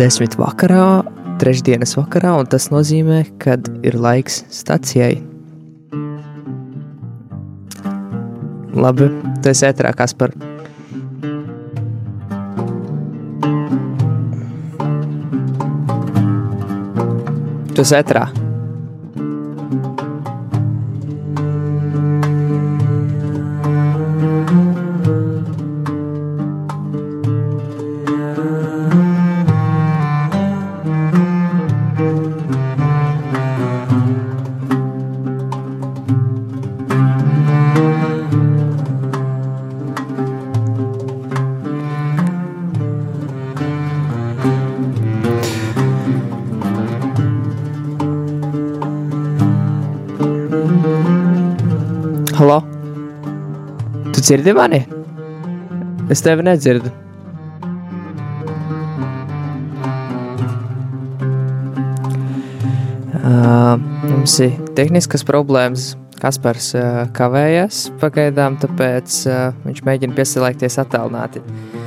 desmit vakarā, trešdienas vakarā, un tas nozīmē, ka ir laiks stacijai. Labi, tas ir ētrā, kas par. Tu esi ētrā. Dzirdi mani? Es tevi nedzirdu. Uh, mums ir tehniskas problēmas. Kaspars uh, kavējas pagaidām, tāpēc uh, viņš mēģina pieslēgties attālināti. Halo!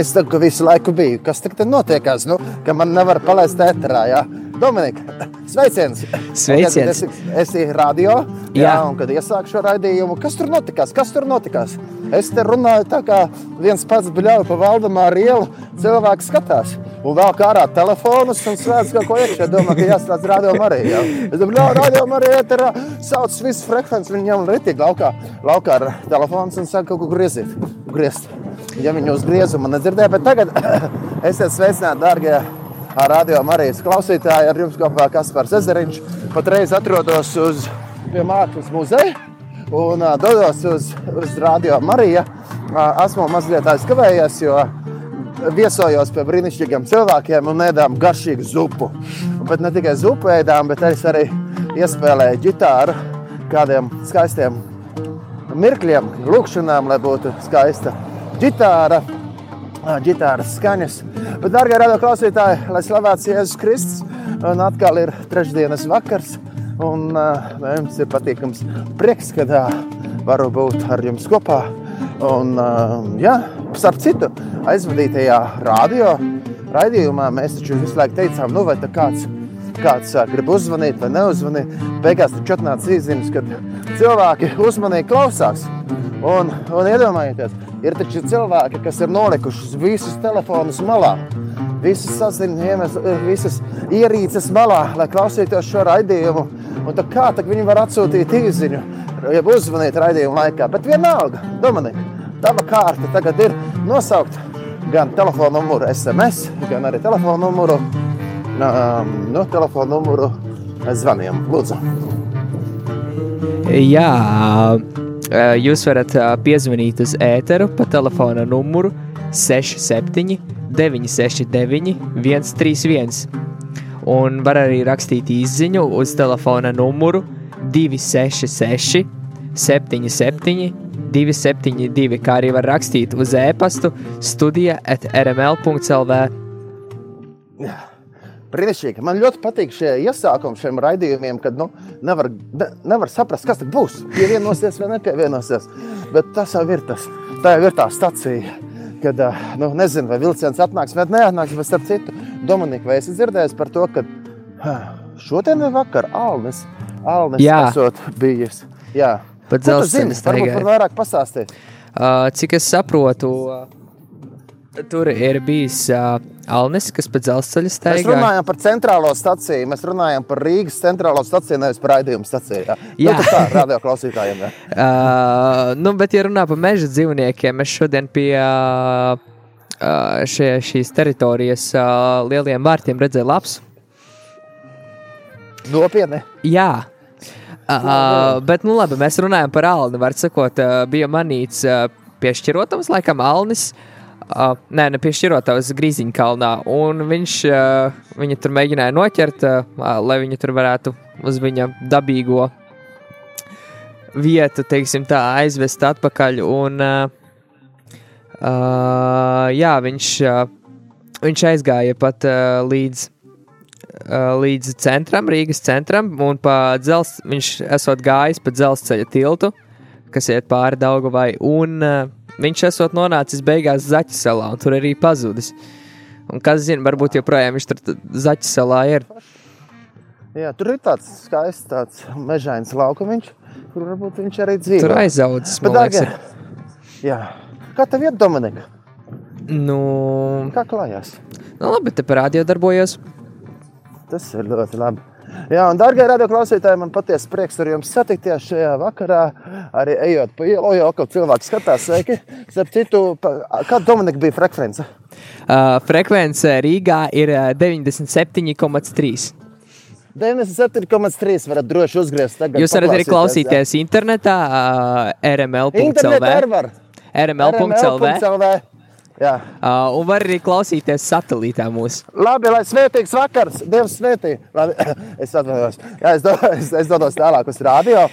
Es ka visu laiku biju. Kas tagad notiekās? Nu, ka man nevar palaist ēterā. Jā. Dominika, sveiciens! Sveiciens. Es esi radio, jā, Jā. un kad iesāku šo raidījumu, kas tur notikās? Kas tur notikās? Es te runāju tā, kā viens pats bļauj pa Valdemāru ielu, cilvēks skatās. Un vēl kā ārā telefonus un slēdz kaut ko iekšā. Domā, ka jāstāsta radio arī. Jā. Es domāju, ka radio arī ēterā sauc visu frekvenci. Viņi ņem ritīgi laukā, laukā ar telefons un saka, kaut ko griezīt. Griezt. Ja viņi uzgriez un man nedzirdēja, bet tagad esiet sveicināti, dārgie radio Marijas klausītāji. Ar jums kopā Kaspars Ezeriņš. Patreiz atrodos uz Mākslas muzeja un ā, dodos uz, uz radio Mariju. Esmu mazliet aizkavējies, jo viesojos pie brīnišķīgiem cilvēkiem un ēdām garšīgu zupu. Bet ne tikai zupu ēdām, bet arī iespēlēju ģitāru kādiem skaistiem mirkļiem, lūkšanām, lai būtu skaista ģitāra, ģitāras skaņas. Bet, darbie radio klausītāji, lai slavēts Jēzus Kristus, un atkal ir trešdienas vakars. Un uh, mums ir patīkams prieks, ka uh, varu būt ar jums kopā. Un, uh, jā, starp citu, aizvadītajā radio raidījumā mēs taču visu laiku teicām, nu vai tā kāds kāds uh, grib uzzvanīt vai neuzvanīt. Beigās taču atnāca īziņas, kad cilvēki uzmanīgi klausās. Un, un iedomājieties, ir taču cilvēki, kas ir nolikuši visus telefonus malā. Visas saziņas, visas ierīces malā, lai klausītos šo raidījumu. Un tā kā tā viņi var atsūtīt īziņu, ja uzzvanīt raidījuma laikā. Bet vienalga, Dominika, tava kārta tagad ir nosaukt gan telefona numuru SMS, gan arī telefona numuru, um, nu, telefona numuru zvaniem. Lūdzu. Jā, jūs varat piezvanīt uz ēteru pa telefona numuru 67 969 131. Un var arī rakstīt īsiņu uz telefona numuru 266 77 272, kā arī var rakstīt uz e-pastu studija at rml.clv. Brīnišķīgi. Man ļoti patīk šie iesākumi šiem raidījumiem, kad nu, nevar, ne, nevar saprast, kas tur būs. Pievienosies vai nepievienosies. Bet tas jau ir tas. Tā jau ir tā stacija. Kad nu, nezinu, vai vilciens atnāks vai neatnāks, bet starp citu, Dominika, vai esi dzirdējis par to, ka šodien vai vakar Alnis, Alnis esot bijis. Jā. Pat dzelzceļa staigā. Varbūt vairāk pastāstīt. Uh, cik es saprotu, uh, tur ir bijis uh, Alnis, kas pa dzelzceļa staigā. Mēs runājam par centrālo staciju, mēs runājam par Rīgas centrālo staciju, nevis par raidījumu staciju. Jā, jā. Nu, tā radio klausītājiem. Jā. uh, nu, bet, ja runā par meža dzīvniekiem, mēs šodien pie uh, šie, šīs teritorijas uh, lieliem vārtiem redzējām labs. Nopietni. Jā, Uh, bet, nu, labi, mēs runājam par Alnu. Var sakot, uh, bija manīts uh, piešķirotams, laikam, Alnis. Uh, nē, ne piešķirotams Grīziņa kalnā. Un viņš uh, viņu tur mēģināja noķert, uh, lai viņi tur varētu uz viņa dabīgo vietu, teiksim, tā aizvest atpakaļ. Un, uh, uh, jā, viņš, uh, viņš aizgāja pat uh, līdz Uh, līdz centram, Rīgas centram, un dzels, viņš esot gājis pa dzelzceļa tiltu, kas iet pāri Daugavai, un uh, viņš esot nonācis beigās Zaķu salā, un tur arī pazudis. Un kas zina, varbūt joprojām viņš tur Zaķu salā ir. Jā, tur ir tāds skaists, tāds mežains laukumiņš, kur varbūt viņš arī dzīvo. Tur aizaudzis, man liekas. Jā. Kā tev iet, Dominika? Nu... Kā klājās? Nu, labi, te parādījā darbojos. Tas ir ļoti labi. Jā, un, darbie radioklausītāji, man patiesi prieks ar jums satikties šajā vakarā. Arī ejot pa ielu, jau kaut cilvēks skatās, sveiki. Starp citu, kāda Dominika bija frekvence? Uh, frekvence Rīgā ir 97,3. 97,3 varat droši uzgriezt. Jūs varat arī klausīties jā. internetā, uh, rml.cl. Internetā rml.cl. rml Jā. Uh, un var arī klausīties satelītā mūsu. Labi, lai svētīgs vakars, Dievs svētī. Labi, es atvainojos. Jā, es, do, es, es dodos tālāk uz radio.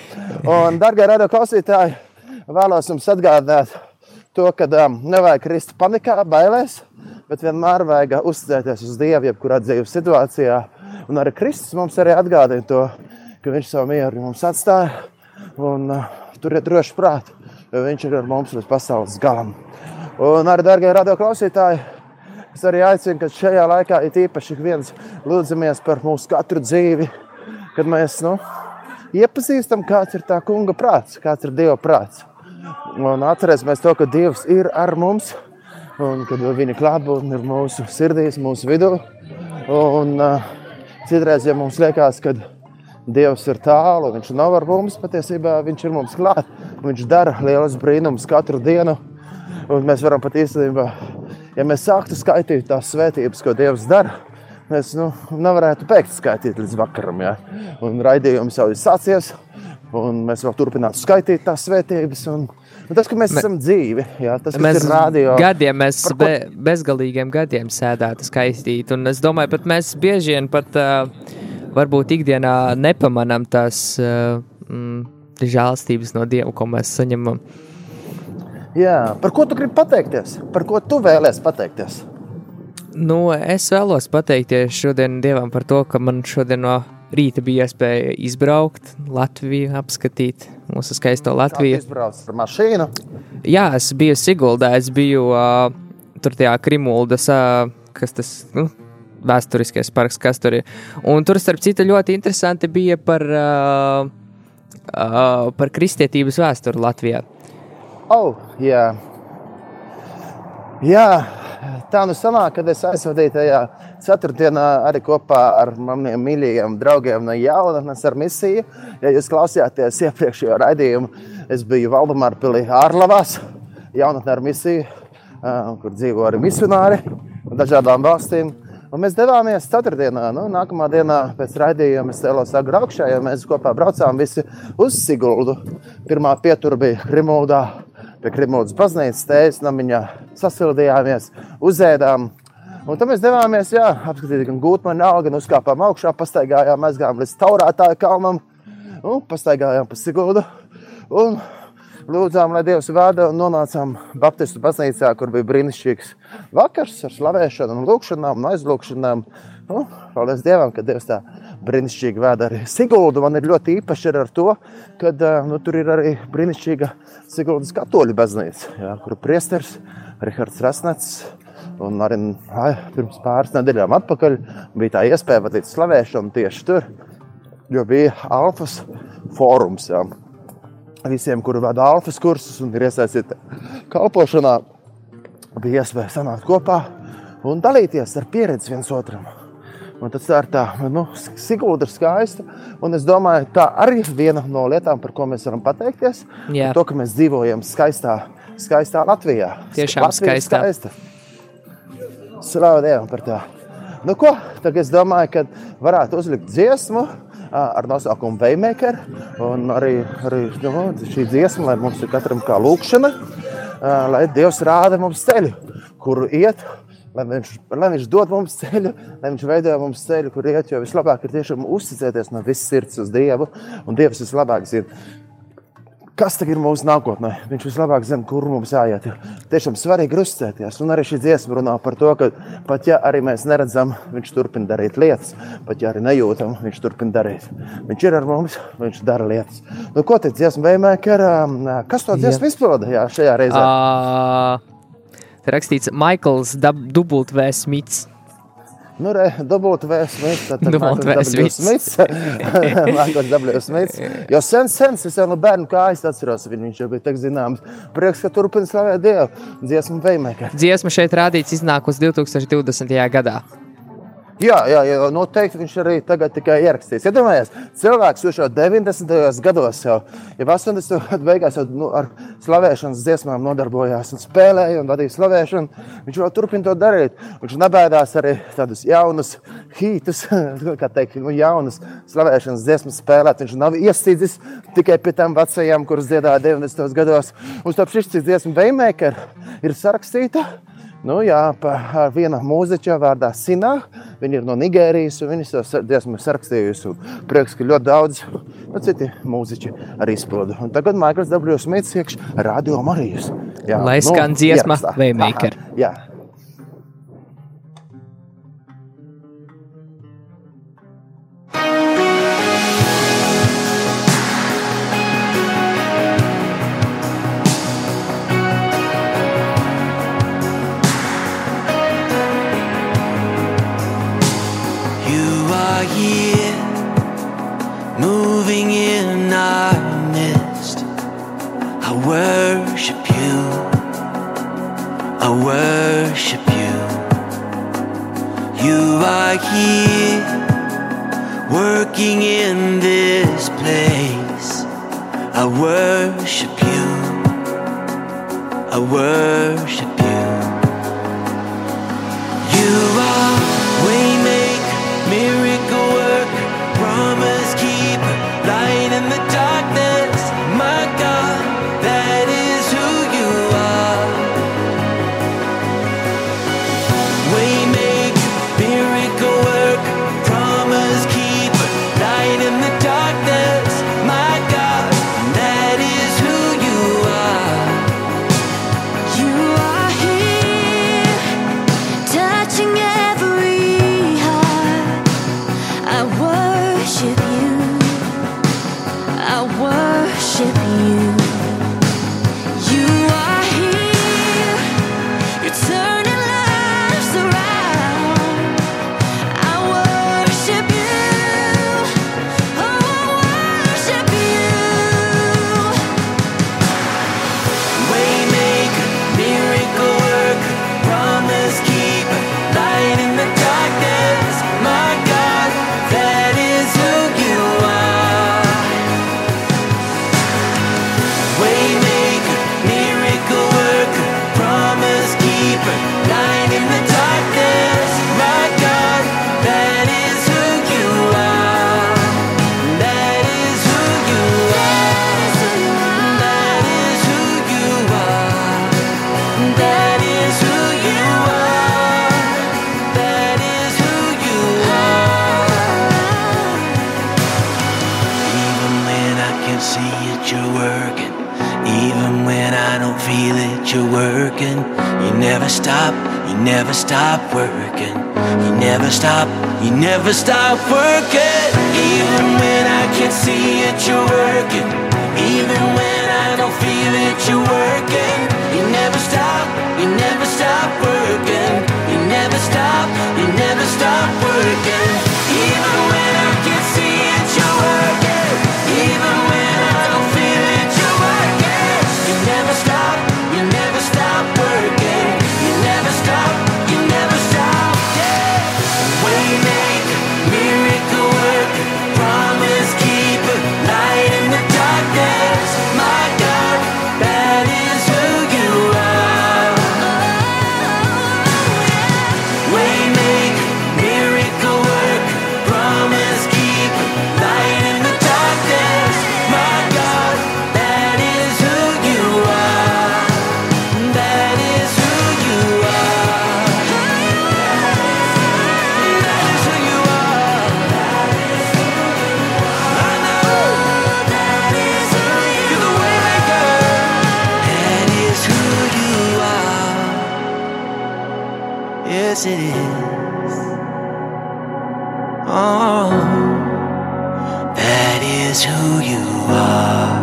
Un, darbie radio klausītāji, vēlos jums atgādināt to, ka um, nevajag krist panikā, bailēs, bet vienmēr vajag uzticēties uz Dievu, jebkurā dzīves situācijā. Un arī Kristus mums arī atgādina to, ka Viņš savu mieru mums atstāja. Un uh, turiet droši prātu, jo Viņš ir ar mums līdz pasaules galam. Un arī, darbie radioklausītāji, es arī aicinu, ka šajā laikā ir īpaši viens lūdzamies par mūsu katru dzīvi, kad mēs nu, iepazīstam, kāds ir tā kunga prāts, kāds ir Dieva prāts. Un atcerēsimies to, ka Dievs ir ar mums, un kad viņa klātbūtne ir mūsu sirdīs, mūsu vidū. Un uh, citreiz, ja mums liekas, ka Dievs ir tālu, viņš nav ar mums, patiesībā viņš ir mums klāt. Viņš dara lielas brīnumus katru dienu. Un mēs varam pat īstenībā, ja mēs sāktu skaitīt tās svētības, ko Dievs dara, mēs nu, nevarētu beigt skaitīt līdz vakaram. Ja? Un raidījums jau ir sācies, un mēs vēl turpinātu skaitīt tās svētības. Un, un tas, ka mēs Me, esam dzīvi, jā, tas mēs ir radio. Gadiem mēs ko... be, bezgalīgiem gadiem sēdētu skaistīt. Un es domāju, pat mēs bieži vien pat uh, varbūt ikdienā nepamanām tās uh, mm, žēlstības no Dieva, ko mēs saņemam. Jā. Par ko tu gribi pateikties? Par ko tu vēlēsies pateikties? Nu, es vēlos pateikties šodien Dievam par to, ka man šodien no rīta bija iespēja izbraukt Latviju, apskatīt mūsu skaisto Latviju. Jūs braucat ar mašīnu? Jā, es biju Siguldā, es biju uh, tur tajā Krimuldas, uh, kas tas, nu, vēsturiskais parks, kas tur ir. Un tur, starp citu, ļoti interesanti bija par, uh, uh, par kristietības vēsturi Latvijā. Oh, jā. jā, tā nu sanāk, kad es aizvadīju tajā ceturtdienā arī kopā ar maniem mīļajiem draugiem no jaunatnes ar misiju. Ja jūs klausījāties iepriekšējo raidījumu, es biju Valdemāra pilī Ārlavās, jaunatnē ar misiju, kur dzīvo arī misionāri dažādām valstīm. Un mēs devāmies ceturtdienā, nu, nākamā dienā pēc raidījuma es cēlos augšā, jo mēs kopā braucām visi uz Siguldu. Pirmā pietura bija Rimuldā pie Krimūdas baznīcas tējas namiņā sasildījāmies, uzēdām. Un tad mēs devāmies, jā, apskatīt gan gūtmanu algu, gan uzkāpām augšā, pastaigājām, aizgājām līdz taurātāju kalnam, un pastaigājām pa Siguldu. Un lūdzām, lai Dievs vada un nonācām Baptistu baznīcā, kur bija brīnišķīgs vakars ar slavēšanu un lūkšanām un aizlūkšanām. Nu, paldies Dievam, ka Dievs tā brīnišķīgi veda arī Siguldu. Man ir ļoti īpaši ar to, ka nu, tur ir arī brīnišķīga Siguldas katoļu baznīca, jā, kur priesteris Rihards Rasnets. Un arī ai, pirms pāris nedēļām atpakaļ bija tā iespēja vadīt slavēšanu tieši tur, jo bija Alfas fórums. Jā. Visiem, kuri vada alfas kursus un ir iesaistīti kalpošanā, bija iespēja sanākt kopā un dalīties ar pieredzi viens otram. Un tas ir tā, nu, Sigūda ir skaista. Un es domāju, tā arī ir viena no lietām, par ko mēs varam pateikties. Jā. To, ka mēs dzīvojam skaistā, skaistā Latvijā. Tiešām Latvija skaistā. skaista. Slavu Dievam par to. Nu, ko, tagad es domāju, ka varētu uzlikt dziesmu ar nosaukumu Veimaker. Un arī, arī nu, šī dziesma, lai mums ir katram kā lūkšana, lai Dievs rāda mums ceļu, kuru iet. Lai viņš, lai viņš dod mums ceļu, lai viņš veido mums ceļu, kur iet. Jo vislabāk ir tiešām uzticēties no visas sirds uz Dievu. Un Dievs vislabāk zina, kas tagad ir mūsu nākotnē. Viņš vislabāk zina, kur mums jāiet. Tiešām svarīgi ir uzticēties. Un arī šī dziesma runā par to, ka pat ja arī mēs neredzam, viņš turpina darīt lietas. Pat ja arī nejūtam, viņš turpina darīt. Viņš ir ar mums, viņš dara lietas. Nu, ko tad dziesma vēmēkar? Kas to dziesmu izpilda jā, šajā reizē? Uh, te rakstīts Maikls V. Smits. Nu, re, dubult vēsmīts, tad Dubult V. Smits. Mākos W. Smits. Jo sen, sen, es jau no bērnu kājas atceros, viņu, viņš jau bija tak zināms. Prieks, ka turpina slavēt Dievu. Dziesmu vēmēkar. Dziesma šeit rādīts iznākus 2020. gadā. Jā, jā, jā, noteikti viņš arī tagad tikai ierakstīs. Iedomājieties, cilvēks jau 90. gados, jau, jau 80. gadu beigās jau nu, ar slavēšanas dziesmām nodarbojās un spēlēja un vadīja slavēšanu. Viņš vēl turpina to darīt. Viņš nebaidās arī tādus jaunus hītus, kā teikt, nu, jaunas slavēšanas dziesmas spēlēt. Viņš nav iesīdzis tikai pie tām vecajām, kuras dziedāja 90. gados. Uz to šis dziesmu Veimaker ir sarakstīta. Nu, jā, pa- viena mūziķa vārdā Sinā. Viņa ir no Nigērijas, un viņa to dziesmu sarakstījusi. Prieks, ka ļoti daudz nu, citi mūziķi arī izpilda. Un tagad Maikls W. Smits iekš Radio Marijas. Jā, Lai skan dziesma ierakstā. Waymaker. Jā. can see it, you're working. Even when I don't feel it, you're working. You never stop, you never stop working. You never stop, you never stop working. Even when I can see it, you're working. Even when I don't feel it, you're working. You never stop, you never stop working. You never stop, you never stop working. It is. Oh, that is who you are.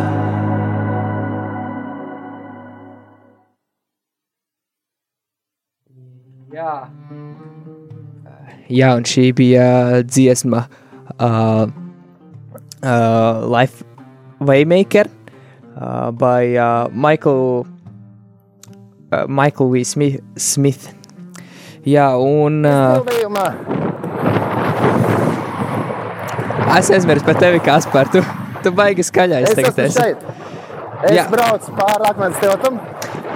Jā. Jā, un šī bija uh, dziesma uh, uh, Life Waymaker uh, by uh, Michael, Michael. Smith. Smith. Jā, un uh, es aizmirsu par tevi, Kaspar. Tu, tu baigi skaļais Es tagad esmu šeit. Es Jā. braucu pāri akmens tiltam.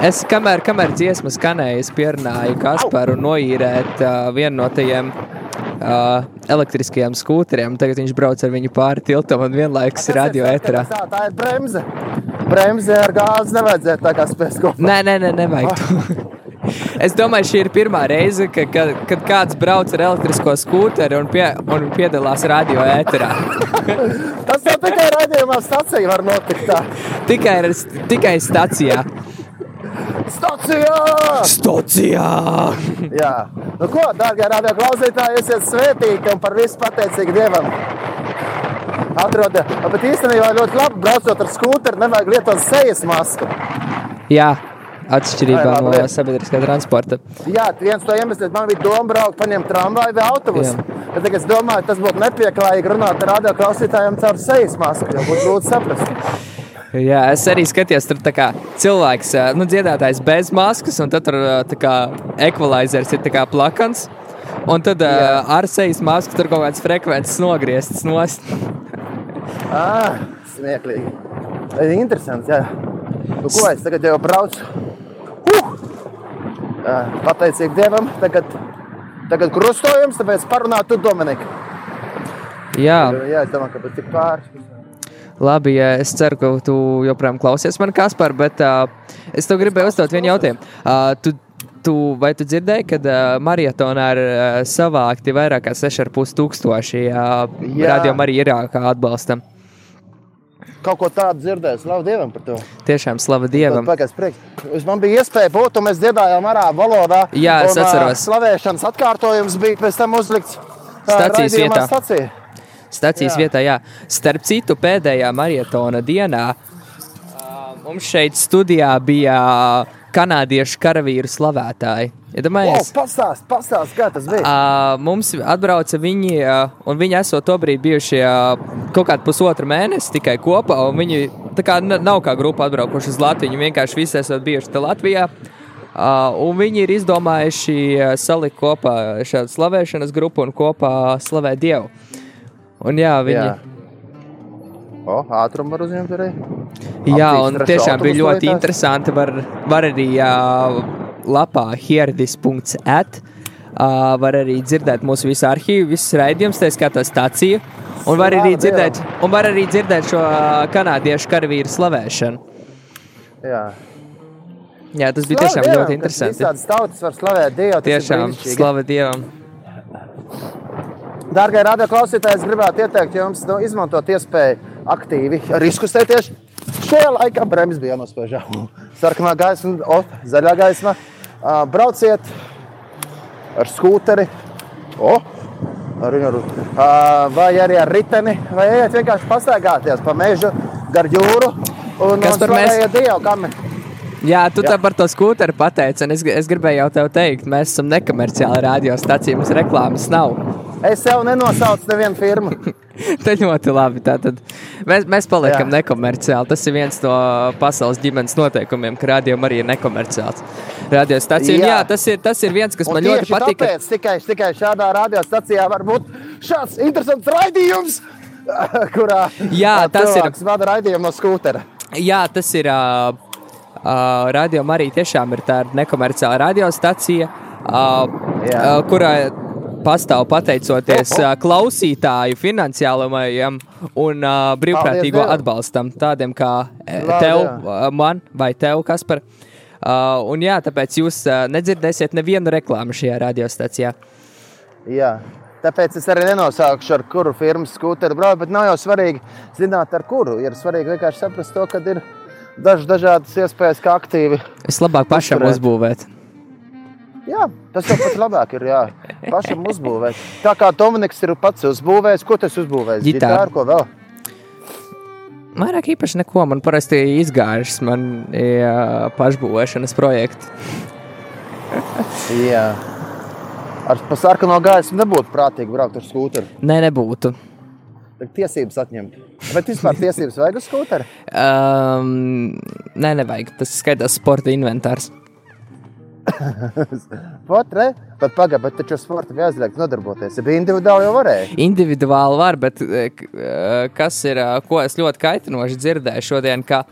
Es kamēr, kamēr dziesma skanēja, es pierunāju Kasparu noīrēt uh, vienu no tajiem uh, elektriskajiem skūteriem. Tagad viņš brauc ar viņu pāri tiltam un vienlaikus ir radio ēterā. Tā, tā ir bremze. Bremze ar gāzi nevajadzētu tā kā spēs kopā. Nē, nē, nē, nevajag to. Es domāju, šī ir pirmā reize, ka, kad, kad kāds brauc ar elektrisko skūteri un, pie, un piedalās radio ēterā. Tas jau tikai raidījumā stacija var notikt tā. Tikai, tikai stacijā. Stacijā! Stacijā! Jā. Nu ko, dārgie radio klausītāji, esiet svētīgi un par visu pateicīgi Dievam. Atrodiet, bet īstenībā ļoti labi braucot ar skūteri, nevajag lietot sejas masku. Jā, atšķirībā no sabiedriskā transporta. Jā, viens no iemesliem man bija doma braukt, paņemt tramvaju vai autobusu. Jā. Bet tagad es domāju, tas būtu nepieklājīgi runāt ar radio klausītājiem caur sejas masku, jo būtu grūti saprast. Jā, es arī skatījos, tur kā cilvēks, nu, dziedātājs bez maskas, un tad tur kā ekvalizers ir kā plakans. Un tad Jā. ar sejas masku tur kaut kāds frekvences nogriezts nost. Ah, smieklīgi. Tas ir interesants, jā. Nu, ko es tagad jau braucu? Pateicīgi Dievam, tagad, tagad krustojums, tāpēc parunā tu, Dominika. Jā, Jā, es domāju, ka pat tik pāris. labi, es ceru, ka tu joprojām klausies man, Kaspar, bet uh, es tev gribēju uzdot vienu jautājumu. Uh, tu, tu, vai tu dzirdēji, ka uh, maratonā ir uh, savākti vairāk kā 6,5 tūkstoši uh, radio arī Irākā atbalstam? Kaut ko tādu dzirdēju, slavu Dievam par to. Tiešām slava Dievam! Pagaidiet, Man bija iespēja būt, un mēs dziedājām arābu valodā. Jā, es un, atceros. Slavēšanas atkārtojums bija pēc tam uzlikts raidījumā vietā. Stacija. Stacijas Jā. vietā, jā. Starp citu, pēdējā maratona dienā mums šeit studijā bija kanādiešu karavīru slavētāji. Wow, Iedomājies, pastāst, pastāst, kā tas bija. Ā, mums atbrauca viņi, ā, un viņi esot tobrīd bijuši ā, kaut kādu pusotru mēnesi tikai kopā. un Viņi tā kā nav kā grupa atbraukuši uz Latviju. Viņi vienkārši visi esat bijuši te Latvijā. Uh, un viņi ir izdomājuši ā, salikt kopā šādu slavēšanas grupu un kopā slavēt Dievu. Un jā, viņi, Jā. O, ātrumu var uzņemt arī. Jā, un tiešām bija ļoti interesanti. Var, var arī uh, lapā hieradis.at. Uh, var arī dzirdēt mūsu visu arhīvu, visas raidījumus, tā skaitā stāciju. Un var, arī dzirdēt, un var arī dzirdēt šo kanādiešu karavīru slavēšanu. Jā. Jā, tas bija Slavu tiešām Dievam, ļoti interesanti. Visādas tautas var slavēt Dievu. Tiešām slava Dievam. Dārgie radio klausītāji, es gribētu ieteikt jums nu, izmantot iespēju aktīvi arī izkustēties. Šajā laikā bremzes bija jānospēj. Sarkanā gaisma, o, zaļā gaisma. Brauciet, ar skūteri, o, ar viņu, vai arī ar riteni, vai ejiet vienkārši pastaigāties pa mežu, gar jūru. Un, Kas un par mēs- kam Jā, tu Jā. par to skūteru pateici, un es, es gribēju jau tev teikt, mēs esam nekomerciāla radiostacija, mums reklāmas nav. Es jau nenosaucu nevienu firmu. Tā ļoti labi. Tātad mēs, mēs paliekam Jā. nekomerciāli. Tas ir viens no pasaules ģimenes noteikumiem, ka rādījuma arī ir nekomerciāls. Radiostacija. Jā. Jā. tas ir, tas ir viens, kas Un man ļoti patīk. Tāpēc tikai, tikai šādā radiostacijā var būt šāds interesants raidījums, kurā Jā, tas ir- vada raidījumu no skūtera. Jā, tas ir. Uh, uh, radio arī tiešām ir tāda nekomerciāla radiostacija, uh, Jā. uh, kurā pastāv pateicoties uh, klausītāju finansiālajam un uh, brīvprātīgo atbalstam, tādiem kā Slavu tev, uh, man vai tev, Kaspar. Uh, un jā, tāpēc jūs uh, nedzirdēsiet nevienu reklāmu šajā radiostacijā. Jā. Tāpēc es arī nenosaukšu, ar kuru firmu skūteru braucu, bet nav jau svarīgi zināt, ar kuru. Ir svarīgi vienkārši saprast to, ka ir dažas dažādas iespējas, kā aktīvi. Es labāk pašam uzbūvēt. Jā, tas jau pat labāk ir. Jā. Pašam uzbūvēt. Tā kā Dominiks ir pats uzbūvējis, ko tas uzbūvējis? Ģitāru. ko vēl? Vairāk īpaši neko. Man parasti izgājušas man jā, pašbūvēšanas projekti. Jā. Ar sarkano gaismu nebūtu prātīgi braukt ar skūteru. Nē, nebūtu. Tad tiesības atņemt. Bet vispār tiesības vajag uz skūteri? Um, nē, nevajag. Tas skaitās sporta inventārs. Vat, re? Bet pagaidi, bet taču ar sporta bija aizliegts nodarboties. Ja bija individuāli, jau varēja. Individuāli var, bet eh, eh, kas ir, eh, ko es ļoti kaitinoši dzirdēju šodien, ka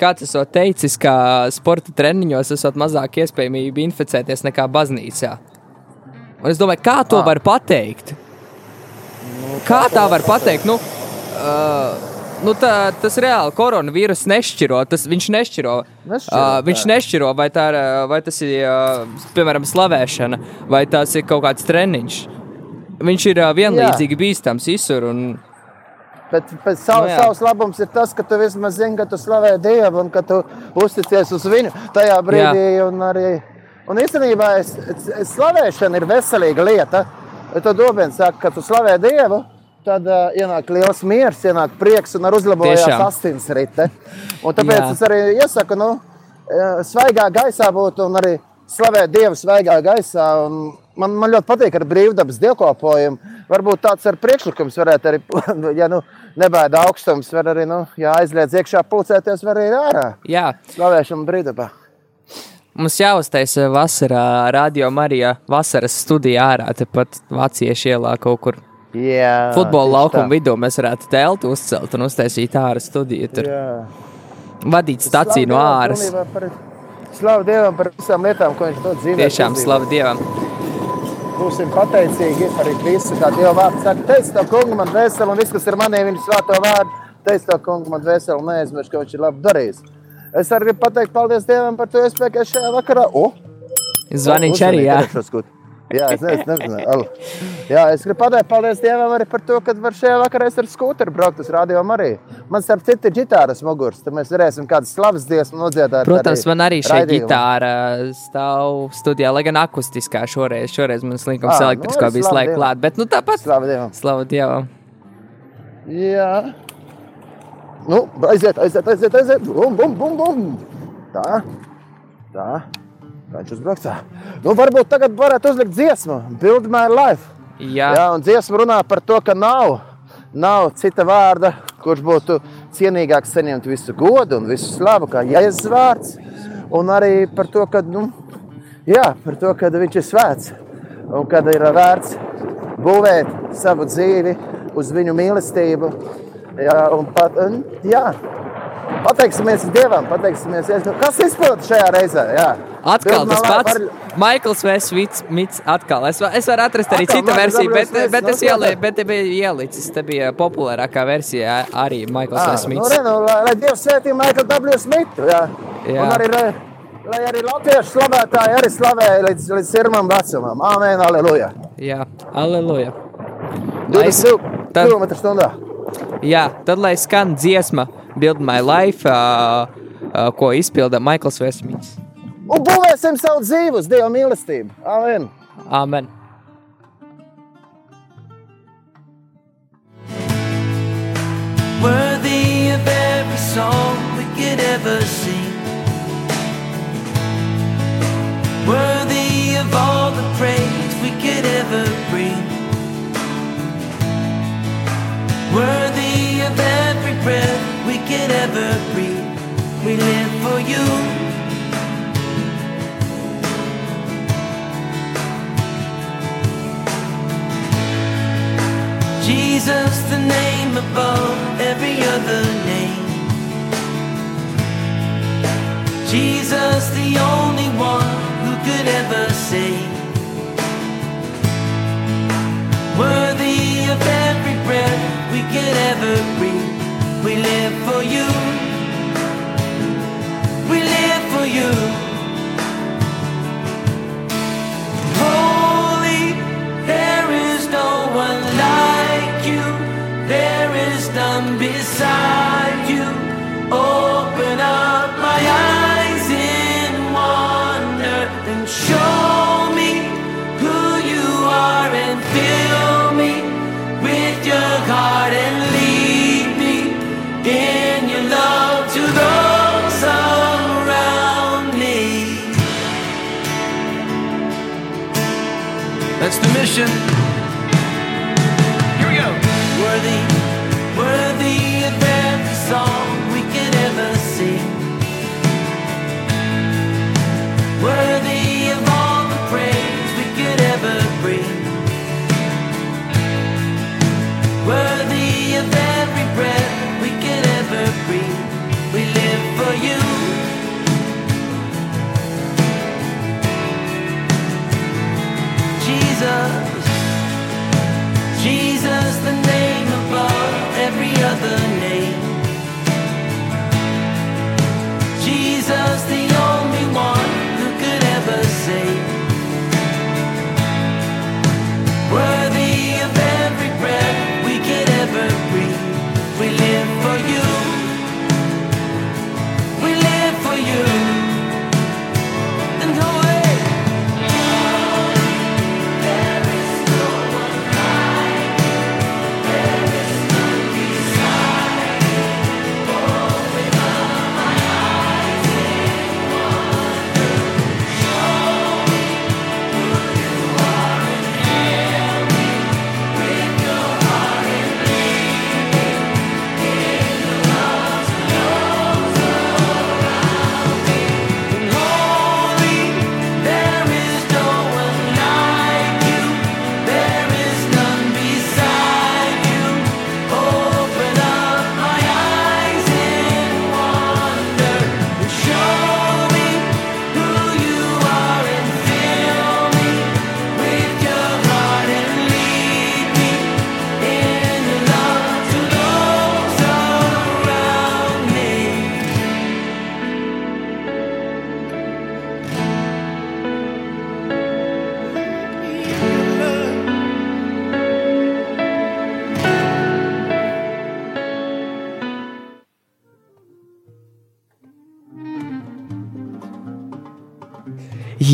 kāds esot teicis, ka sporta treniņos esot mazāk iespējamība inficēties nekā baznīcā. Un es domāju, kā to Ah. var pateikt? Kā tā var pateikt? Nu, uh, nu tā, tas reāli koronavīrus nešķiro. Tas, viņš nešķiro. Nešķiro, uh, viņš nešķiro, vai, tā, vai tas ir, uh, piemēram, slavēšana, vai tas ir kaut kāds treniņš. Viņš ir uh, vienlīdzīgi bīstams visur. Un, Bet, bet sav, Nu jā. no savs labums ir tas, ka tu vismaz zini, ka tu slavē Dievu un ka tu uzticies uz viņu tajā brīdī. Un, arī, un īstenībā es, es, es slavēšana ir veselīga lieta. Tad Dobēns saka, ka tu slavē Dievu. Tad uh, ienāk liels miers, ienāk prieks un uzlabojās Tiešām. asinsrite. Un tāpēc Jā. es arī iesaku, nu, eh, svaigā gaisā būt un arī slavēt Dievu svaigā gaisā. Un Man, man ļoti patīk ar brīvdabas dievkalpojumu. Varbūt tāds ar priekšlikums varētu arī, ja nu, nebaida augstums, var arī, nu, ja aizliedz iekšā pulcēties, var arī ārā. jā, Slavēšana brīvdabā. mums jāuztaisa vasarā, radio Marijā, vasaras studijā ārā, tepat Vāciešu ielā kaut kur. Jā, Futbola laukuma vidū mēs varētu teltu uzcelt un uztaisīt ārā studiju. Tur Jā. vadīt staciju no āras. Slavu Dievam par visām lietām, ko viņš dod dzīvē. Tiešām slavu Dievam. Būsim pateicīgi par visu, kā Dieva vārds saka. Teic to kungu man dvēseli un viss, kas ir manī, viņa svēto vārdu. Teic to kungu man dvēseli un neaizmirst, ka viņš ir labi darījis. Es arī gribu pateikt paldies Dievam par to iespēju, ka šajā vakarā... O! Zvaniņš arī, jā. Jā, es nezinu, nezinu. Jā, es gribu pateikt paldies Dievam arī par to, ka var šajā vakarā ar skūteru braukt uz radio arī. Man starp citu ir ģitāras muguras, tad mēs varēsim kādas slavas dziesmu nodziedāt. Protams, man arī šī gitāra stāv studijā, lai gan akustiskā šoreiz. Šoreiz man slinkums Ā, nu, elektriskā arī bija Dievam. klāt, bet nu tāpat. Slavu Dievam. Slavu Dievam. Jā. Nu, aiziet, aiziet, aiziet, aiziet. Bum, bum, bum, bum. Tā, tā. Viņš uzbrauc? tā. Nu, varbūt tagad varētu uzlikt dziesmu. Build my life. Jā, Jā, un dziesma runā par to, ka nav, nav cita vārda, kurš būtu cienīgāks saņemt visu godu un visu slavu, kā Jēzus vārds. Un arī par to, ka, nu, jā, par to, ka viņš ir svēts un kad ir vērts būvēt savu dzīvi uz viņu mīlestību. Jā, un pat, un, jā. Pateiksimies Dievam, pateiksimies, Jēzus. kas izpildīja šajā reizē. Jā. atkal tas pats. var- Maikls Vesmits, Mits, atkal. Es, va- es varu atrast arī Atkal citu versiju, bet. Smits, bet, es nu, skaidrs. bet te bija ielicis. Tā bija populārākā versija arī Maikls Ah, nu, Vesmits. re, nu, lai, lai Dievs svētī Maiklu W. Smitu. Jā. Jā. Un arī, lai, lai arī latviešu slavētāji arī slavēja līdz, līdz sirmam vecumam. Āmen, aleluja. Jā, aleluja. Lai es- 22 tad- km stundā. Jā, tad lai skan dziesma Build My Life, uh, uh, ko izpilda Maikls Vesmits. Un būvēsim savu dzīvi uz Dieva mīlestību. Āmen. Āmen! worthy of every song we could ever sing. Worthy of all the praise we could ever bring. Worthy of every breath we could ever breathe. We live for you. Jesus, the name above every other name. Jesus, the only could ever breathe. We live for you. position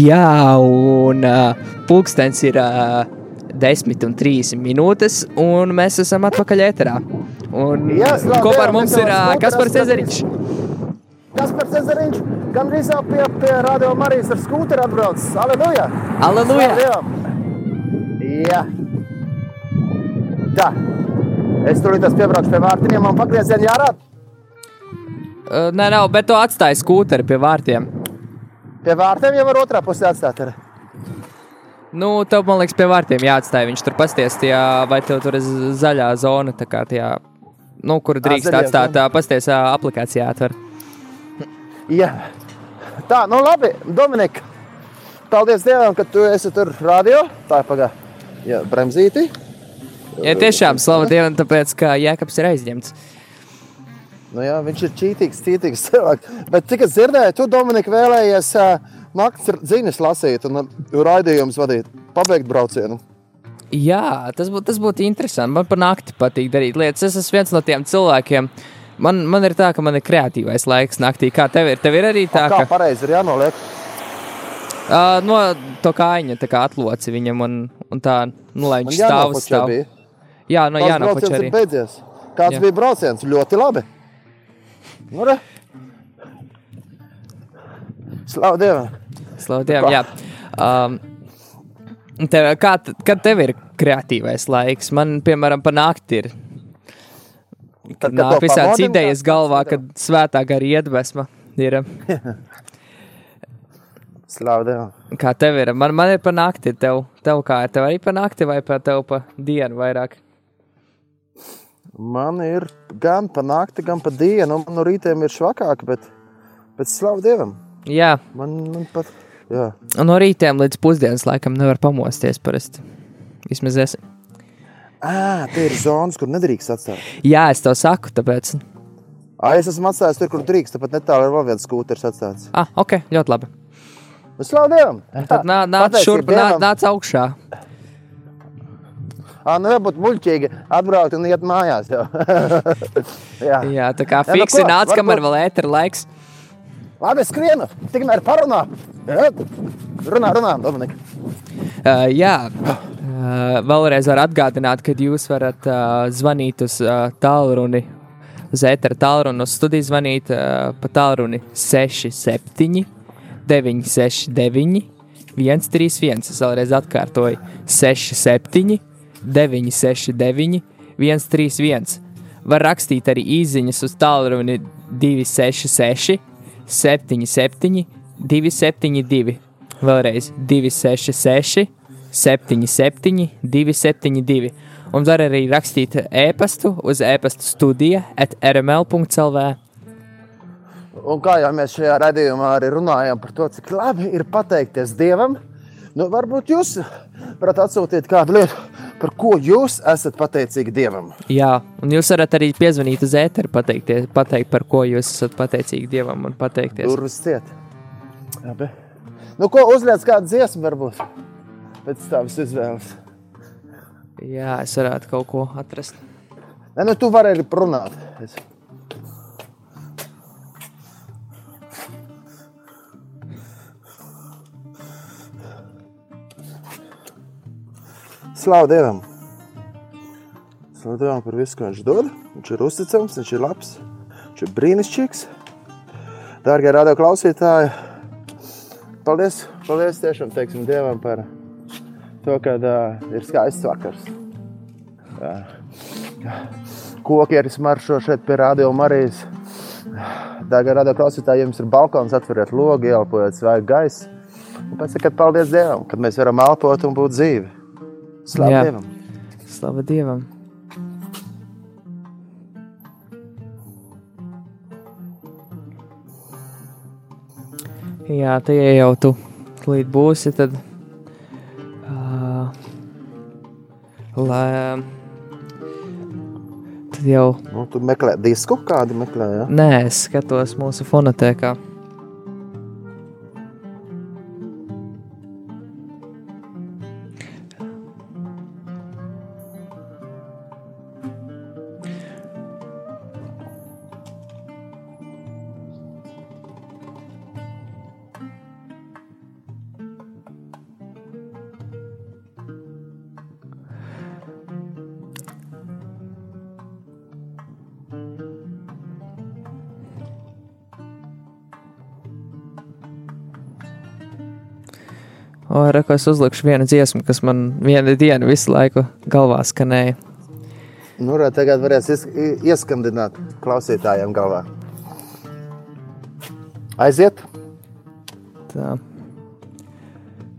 Jā, un uh, pulkstenis ir uh, 10 un 3 minūtes, un mēs esam atpakaļ ēterā. Un Jā, slavu kopā ar Dievam, mums ir uh, Kaspars otrās Ezeriņš. Kas par Cezariņš? Gan drīz jau pie, pie Radio Marijas ar skūteri atbrauc. Aleluja! Aleluja! Jā. Tā. Es turītos piebraukšu pie vārtiem, man pagriezieni jārāda. Uh, nē, nav, bet tu atstāji skūteri pie vārtiem. Pie vārtiem jau var otrā pusē atstāt. Ar. Nu, tev, man liekas, pie vārtiem jāatstāj. Viņš tur pasties, tajā, vai tev tur ir zaļā zona, tā kā tajā, nu, kur drīkst zaļajā atstāt, uh, pasties aplikācijā atver. Jā. Tā, nu labi, Dominika. Paldies Dievam, ka tu esi tur radio. Tā ir pagā. Jā, bremzīti. Ja tiešām slava Dievam, tāpēc, ka Jēkabs ir aizņemts. Nu, jā, viņš ir čītīgs, čītīgs cilvēks. Bet cik es dzirdēju, tu, Dominika, vēlējies uh, naktas ziņas lasīt un raidījumus vadīt, pabeigt braucienu. Jā, tas būtu tas būt interesanti. Man par nakti patīk darīt lietas. Es esmu viens no tiem cilvēkiem. Man, man ir tā, ka man ir kreatīvais laiks naktī. Kā tev ir? Tev ir arī tā, Kā ka. pareizi ir jānoliek? Uh, no to kājiņa tā kā atloci viņam un, un tā, nu, lai viņš stāv uz stāv. Jā, no Jānofoča arī. Kāds. Jā. bija brauciens? Ļoti labi. Nu, re. Slavu Dievam! Slavu Dievam, jā. Um, tev, kā, kad tev ir kreatīvais laiks? Man, piemēram, pa nakti ir. Kad kad nāk visādas idejas galvā, kad svētā gara iedvesma ir. Slavu Dievam! Kā tev ir? Man, man ir pa nakti, tev, tev kā ir? Tev arī pa nakti vai pa tev pa dienu vairāk? Man ir gan pa nakti, gan pa dienu. Man no rītiem ir švakāk, bet, bet slavu Dievam! Jā, Man, man pat. Jā. un no rītiem līdz pusdienas laikam nevar pamosties parasti. Vismaz es. À, tie ir zonas, kur nedrīkst atstāt. Jā, es tev saku, tāpēc. À, es esmu atstājis tur, kur drīkst. Tāpat netālu ir vēl viens skūteris atstāts. Ah, ok, ļoti labi. Bet slavu Dievam! Tad nā, nāc šurp, Dievam. nāc augšā. À, nu nebūtu muļķīgi atbraukt un iet mājās. Jā. Jā, tā kā Ja, nu fiksi ko, nāc, varbūt- kamēr vēl ētera laiks. Labi, es skrienu. Tikmēr parunā. Runā, runā, Dominika. Uh, jā, uh, vēlreiz var atgādināt, ka jūs varat uh, zvanīt uz uh, tālruni, uz ētera tālruni, uz studiju zvanīt uh, pa tālruni 67, 969, 131. Es vēlreiz atkārtoju 67, 969, 131. Var rakstīt arī īsiņas uz tālruni 266, 77, 272. Vēlreiz 266, 77, 272. Un var arī rakstīt e-pastu uz e-pasta studija at rml.clv. Un kā jau mēs šajā raidījumā arī runājam par to, cik labi ir pateikties Dievam, nu, varbūt jūs varat atsūtīt kādu lietu, par ko jūs esat pateicīgi Dievam. Jā, un jūs varat arī piezvanīt uz ēteru, pateikties, pateikt, par ko jūs esat pateicīgi Dievam un pateikties. Durvis ciet. Labi. Nu, ko uzliec kādu dziesmu, varbūt pēc tavas izvēles. Jā, es varētu kaut ko atrast. Nē, nu, tu vari arī runāt. Es... Slavu Dievam! Slavu Dievam par visu, ko Viņš dod. Viņš ir uzticams, viņš ir labs, viņš ir brīnišķīgs. Dārgie radio klausītāji, paldies, paldies tiešām teiksim Dievam par to, ka uh, ir skaists vakars. Kokieris maršo šeit pie Radio Marijas. Dārgā radio klausītāji, ja jums ir balkons, atveriet logu, ielpojiet svaigu gaisu. Un pēc tam, kad paldies Dievam, kad mēs varam elpot un būt dzīvi. Slavu Jā. Dievam! Slava Dievam! Jā, tā ja jau tu līdz būsi, tad. Uh, lai, tad jau. Nu, tu meklē disku, kādu meklē. Ja? Nē, es skatos mūsu fonotēkā. Re, ko es uzlikšu vienu dziesmu, kas man vienu dienu visu laiku galvā skanēja. Nu, re, tagad varēs ieskandināt klausītājiem galvā. Aiziet! Tā.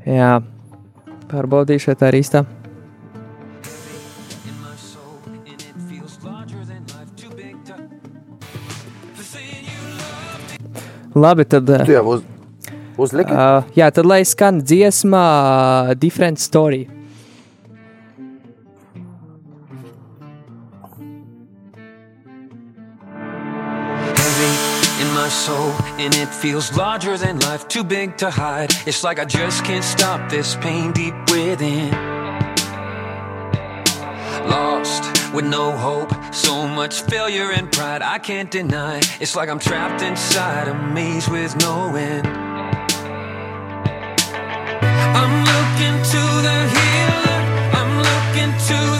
Jā, pārbaudīšu, vai tā ir īsta. Labi, tad. Tu jau uz, uzliki. Uh, jā, tad lai skan dziesma uh, Different Story. heavy in my soul, and it feels larger than life, too big to hide. It's like I just can't stop this pain deep within. Lost with no hope, so much failure and pride I can't deny. It's like I'm trapped inside a maze with no end. I'm looking to the healer. I'm looking to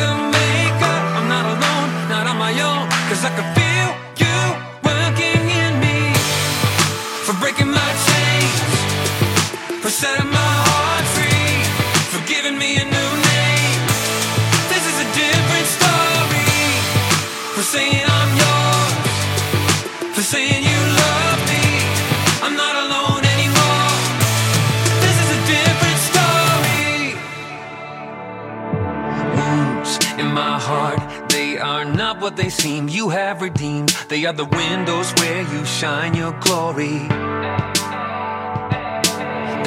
heart, they are not what they seem. You have redeemed, they are the windows where you shine your glory.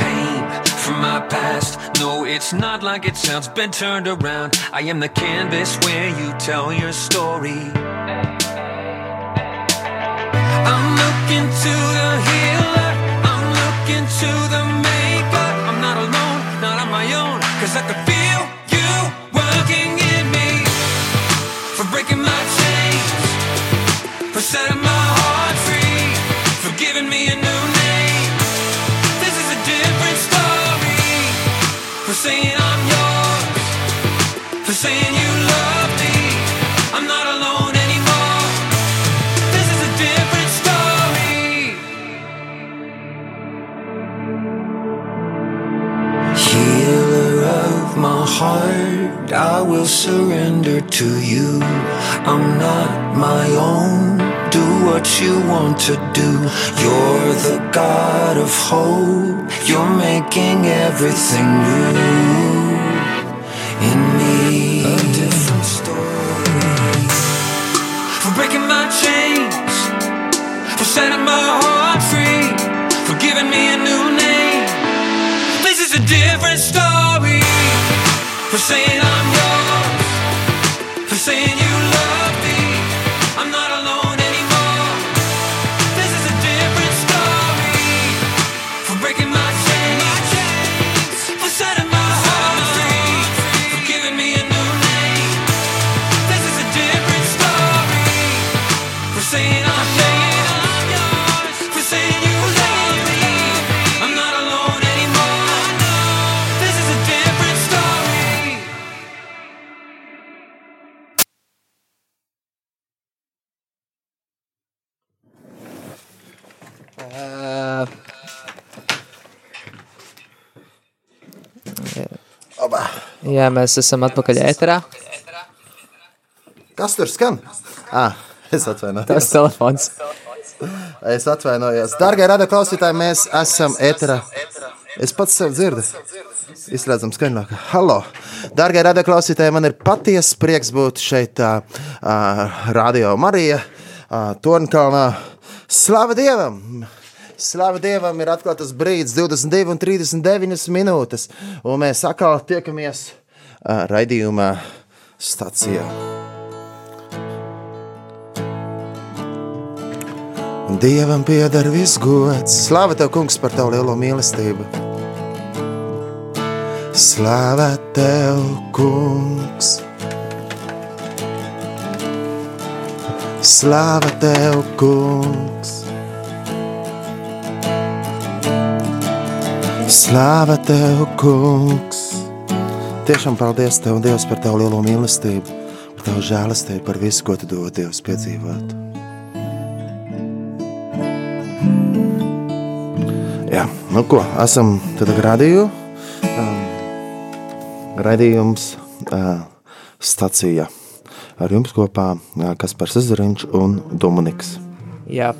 Pain from my past, no, it's not like it sounds. Been turned around. I am the canvas where you tell your story. I'm looking to the healer. I'm looking to the maker. I'm not alone, not on my own. Cause I can feel to you. I'm not my own. Do what you want to do. You're the God of hope. You're making everything new in me. A different story for breaking my chains, for setting my heart free, for giving me a new name. This is a different story. For saying jā, mēs esam atpakaļ ēterā. Kas tur skan? Ah, es atvainojos. Tas telefons. Es atvainojos. Darbie radioklausītāji, mēs esam ēterā. Es pats sev dzirdu. Izslēdzam skaņāk. Halo! Darbie radioklausītāji, man ir patiesa prieks būt šeit, uh, uh, Radio Marija, uh, Tornkalnā. Slava Dievam! Slava Dievam ir atklāts brīdis, 22 un 39 minūtes, un mēs atkal tiekamies raidījumā stācijā. Dievam pieder viss gods, slāva tev, kungs, par tavu lielo mīlestību. Slāva tev, kungs, slāva tev, kungs. Slāva tev, kungs. Tiešām paldies tev, Dievs, par tavu lielo mīlestību, par tavu žēlastību, par visu, ko tu dod Dievs piedzīvot. Jā, nu ko, esam tad radīju. Um, radījums uh, stacija. Ar jums kopā uh, Kaspars Zariņš un Dominiks. Jā,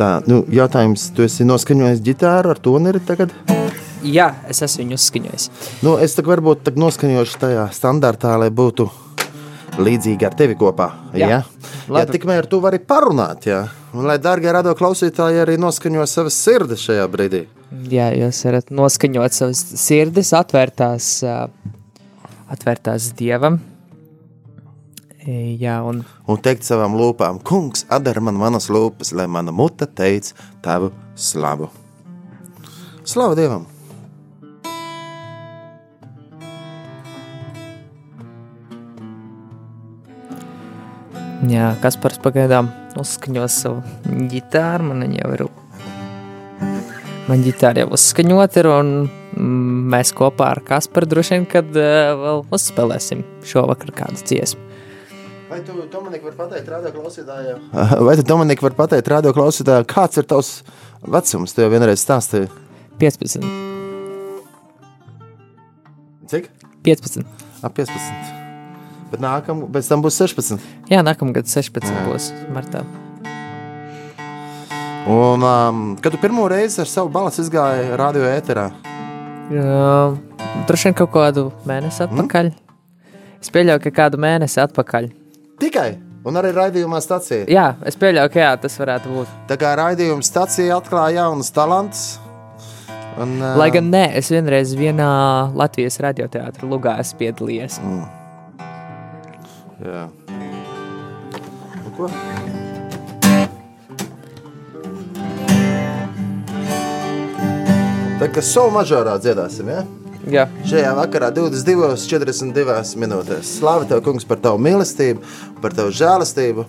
Tā, nu, jautājums, tu esi noskaņojis ģitāru ar toneri tagad? jā es esmu viņu uzskaņojis. Nu, es tā varbūt tā noskaņošu tajā standartā, lai būtu līdzīgi ar tevi kopā. Jā. Jā, jā tikmēr tu vari parunāt, jā. Un lai dārgie radio klausītāji arī noskaņo savas sirdis šajā brīdī. Jā, jūs varat noskaņot savas sirdis, atvērtās, atvērtās dievam. Jā, un Un teikt savām lūpām, kungs, atdara man manas lūpas, lai mana muta teica tavu slavu. Slavu Dievam! Jā, kas par pagaidām uzskaņos savu ģitāru, man jau ir Man ģitāra jau uzskaņot ir, un mm, mēs kopā ar Kasparu droši vien, kad uh, vēl uzspēlēsim šovakar kādu dziesmu. Vai tu, Dominika, vari pateikt radio klausītājiem? Vai tu, Dominika, vari pateikt radio klausītājiem, kāds ir tavs vecums? Tu jau vienreiz stāstīji. 15. Cik? 15. Ap 15. Bet nākam, pēc tam būs 16. Jā, nākamgad 16 būs martā. Un, um, kad tu pirmo reizi ar savu balsi izgāji radio ēterā, Uh, droši vien kaut kādu mēnesi atpakaļ. Es pieļauju, ka kādu mēnesi atpakaļ. tikai un arī raidījumā stācija. Jā, es pieļauju, ka jā, tas varētu būt. Tā kā raidījuma stācija atklāja jaunus talantus. Un, uh, Lai gan nē, es vienreiz vienā Latvijas radioteātrī Lugā esmu piedalījies. Jā. Nu, ko? Tā kā savu mažorā dziedāsim, ja? Jā, Šajā vakarā 22.42 minūtēs. Slāva tev, kungs, par tavu mīlestību, par tavu žēlastību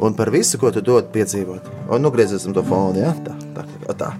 un par visu, ko tu dod piedzīvot. Un nu griezīsim to fonu, ja? Tā, tā. tā.